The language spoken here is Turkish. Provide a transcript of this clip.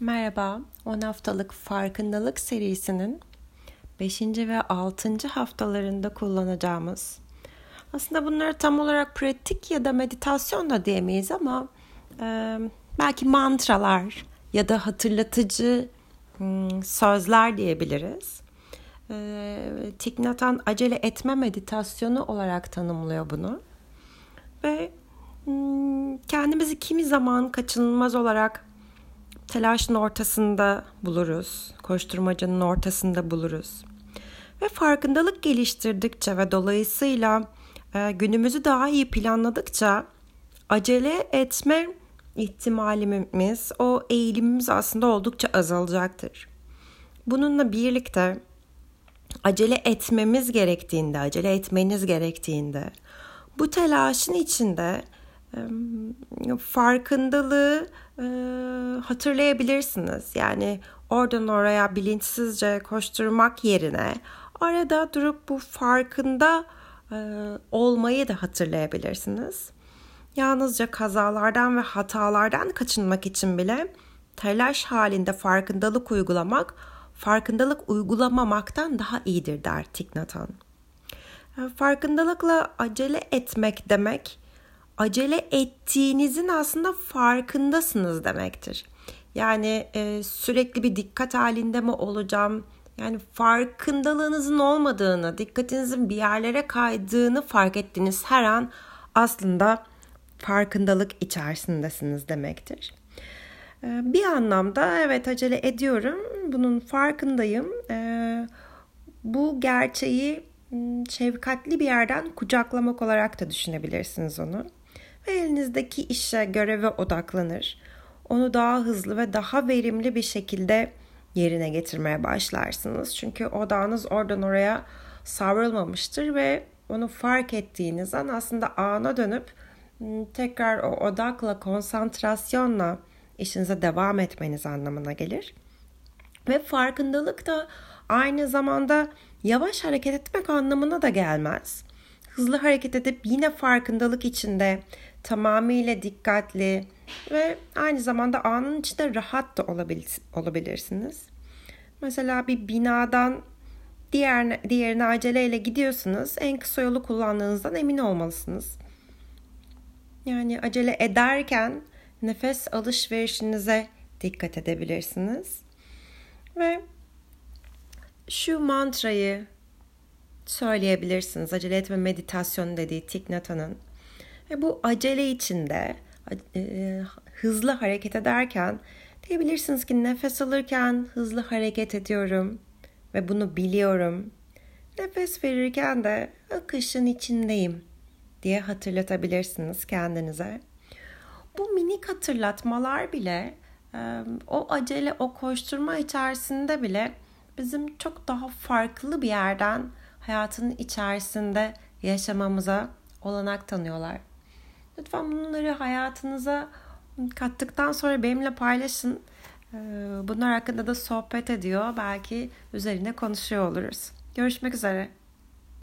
Merhaba, 10 haftalık farkındalık serisinin 5. ve 6. haftalarında kullanacağımız aslında bunları tam olarak pratik ya da meditasyon da diyemeyiz ama e, belki mantralar ya da hatırlatıcı hmm, sözler diyebiliriz. E, Tiknatan acele etme meditasyonu olarak tanımlıyor bunu. Ve hmm, kendimizi kimi zaman kaçınılmaz olarak telaşın ortasında buluruz. Koşturmacanın ortasında buluruz. Ve farkındalık geliştirdikçe ve dolayısıyla e, günümüzü daha iyi planladıkça acele etme ihtimalimiz, o eğilimimiz aslında oldukça azalacaktır. Bununla birlikte acele etmemiz gerektiğinde, acele etmeniz gerektiğinde bu telaşın içinde farkındalığı hatırlayabilirsiniz. Yani oradan oraya bilinçsizce koşturmak yerine arada durup bu farkında olmayı da hatırlayabilirsiniz. Yalnızca kazalardan ve hatalardan kaçınmak için bile telaş halinde farkındalık uygulamak farkındalık uygulamamaktan daha iyidir der Thich Nhat Farkındalıkla acele etmek demek acele ettiğinizin aslında farkındasınız demektir. Yani e, sürekli bir dikkat halinde mi olacağım? Yani farkındalığınızın olmadığını, dikkatinizin bir yerlere kaydığını fark ettiğiniz her an aslında farkındalık içerisindesiniz demektir. E, bir anlamda evet acele ediyorum, bunun farkındayım. E, bu gerçeği şefkatli bir yerden kucaklamak olarak da düşünebilirsiniz onu ve elinizdeki işe, göreve odaklanır. Onu daha hızlı ve daha verimli bir şekilde yerine getirmeye başlarsınız. Çünkü odağınız oradan oraya savrulmamıştır ve onu fark ettiğiniz an aslında ana dönüp ıı, tekrar o odakla, konsantrasyonla işinize devam etmeniz anlamına gelir. Ve farkındalık da aynı zamanda yavaş hareket etmek anlamına da gelmez. Hızlı hareket edip yine farkındalık içinde tamamıyla dikkatli ve aynı zamanda anın içinde rahat da olabilirsiniz. Mesela bir binadan diğer diğerine aceleyle gidiyorsunuz. En kısa yolu kullandığınızdan emin olmalısınız. Yani acele ederken nefes alışverişinize dikkat edebilirsiniz. Ve şu mantrayı söyleyebilirsiniz. Acele etme meditasyon dediği Thich Nhat ve bu acele içinde e, hızlı hareket ederken diyebilirsiniz ki nefes alırken hızlı hareket ediyorum ve bunu biliyorum. Nefes verirken de akışın içindeyim diye hatırlatabilirsiniz kendinize. Bu minik hatırlatmalar bile e, o acele, o koşturma içerisinde bile bizim çok daha farklı bir yerden hayatın içerisinde yaşamamıza olanak tanıyorlar. Lütfen bunları hayatınıza kattıktan sonra benimle paylaşın. Ee, bunlar hakkında da sohbet ediyor. Belki üzerine konuşuyor oluruz. Görüşmek üzere.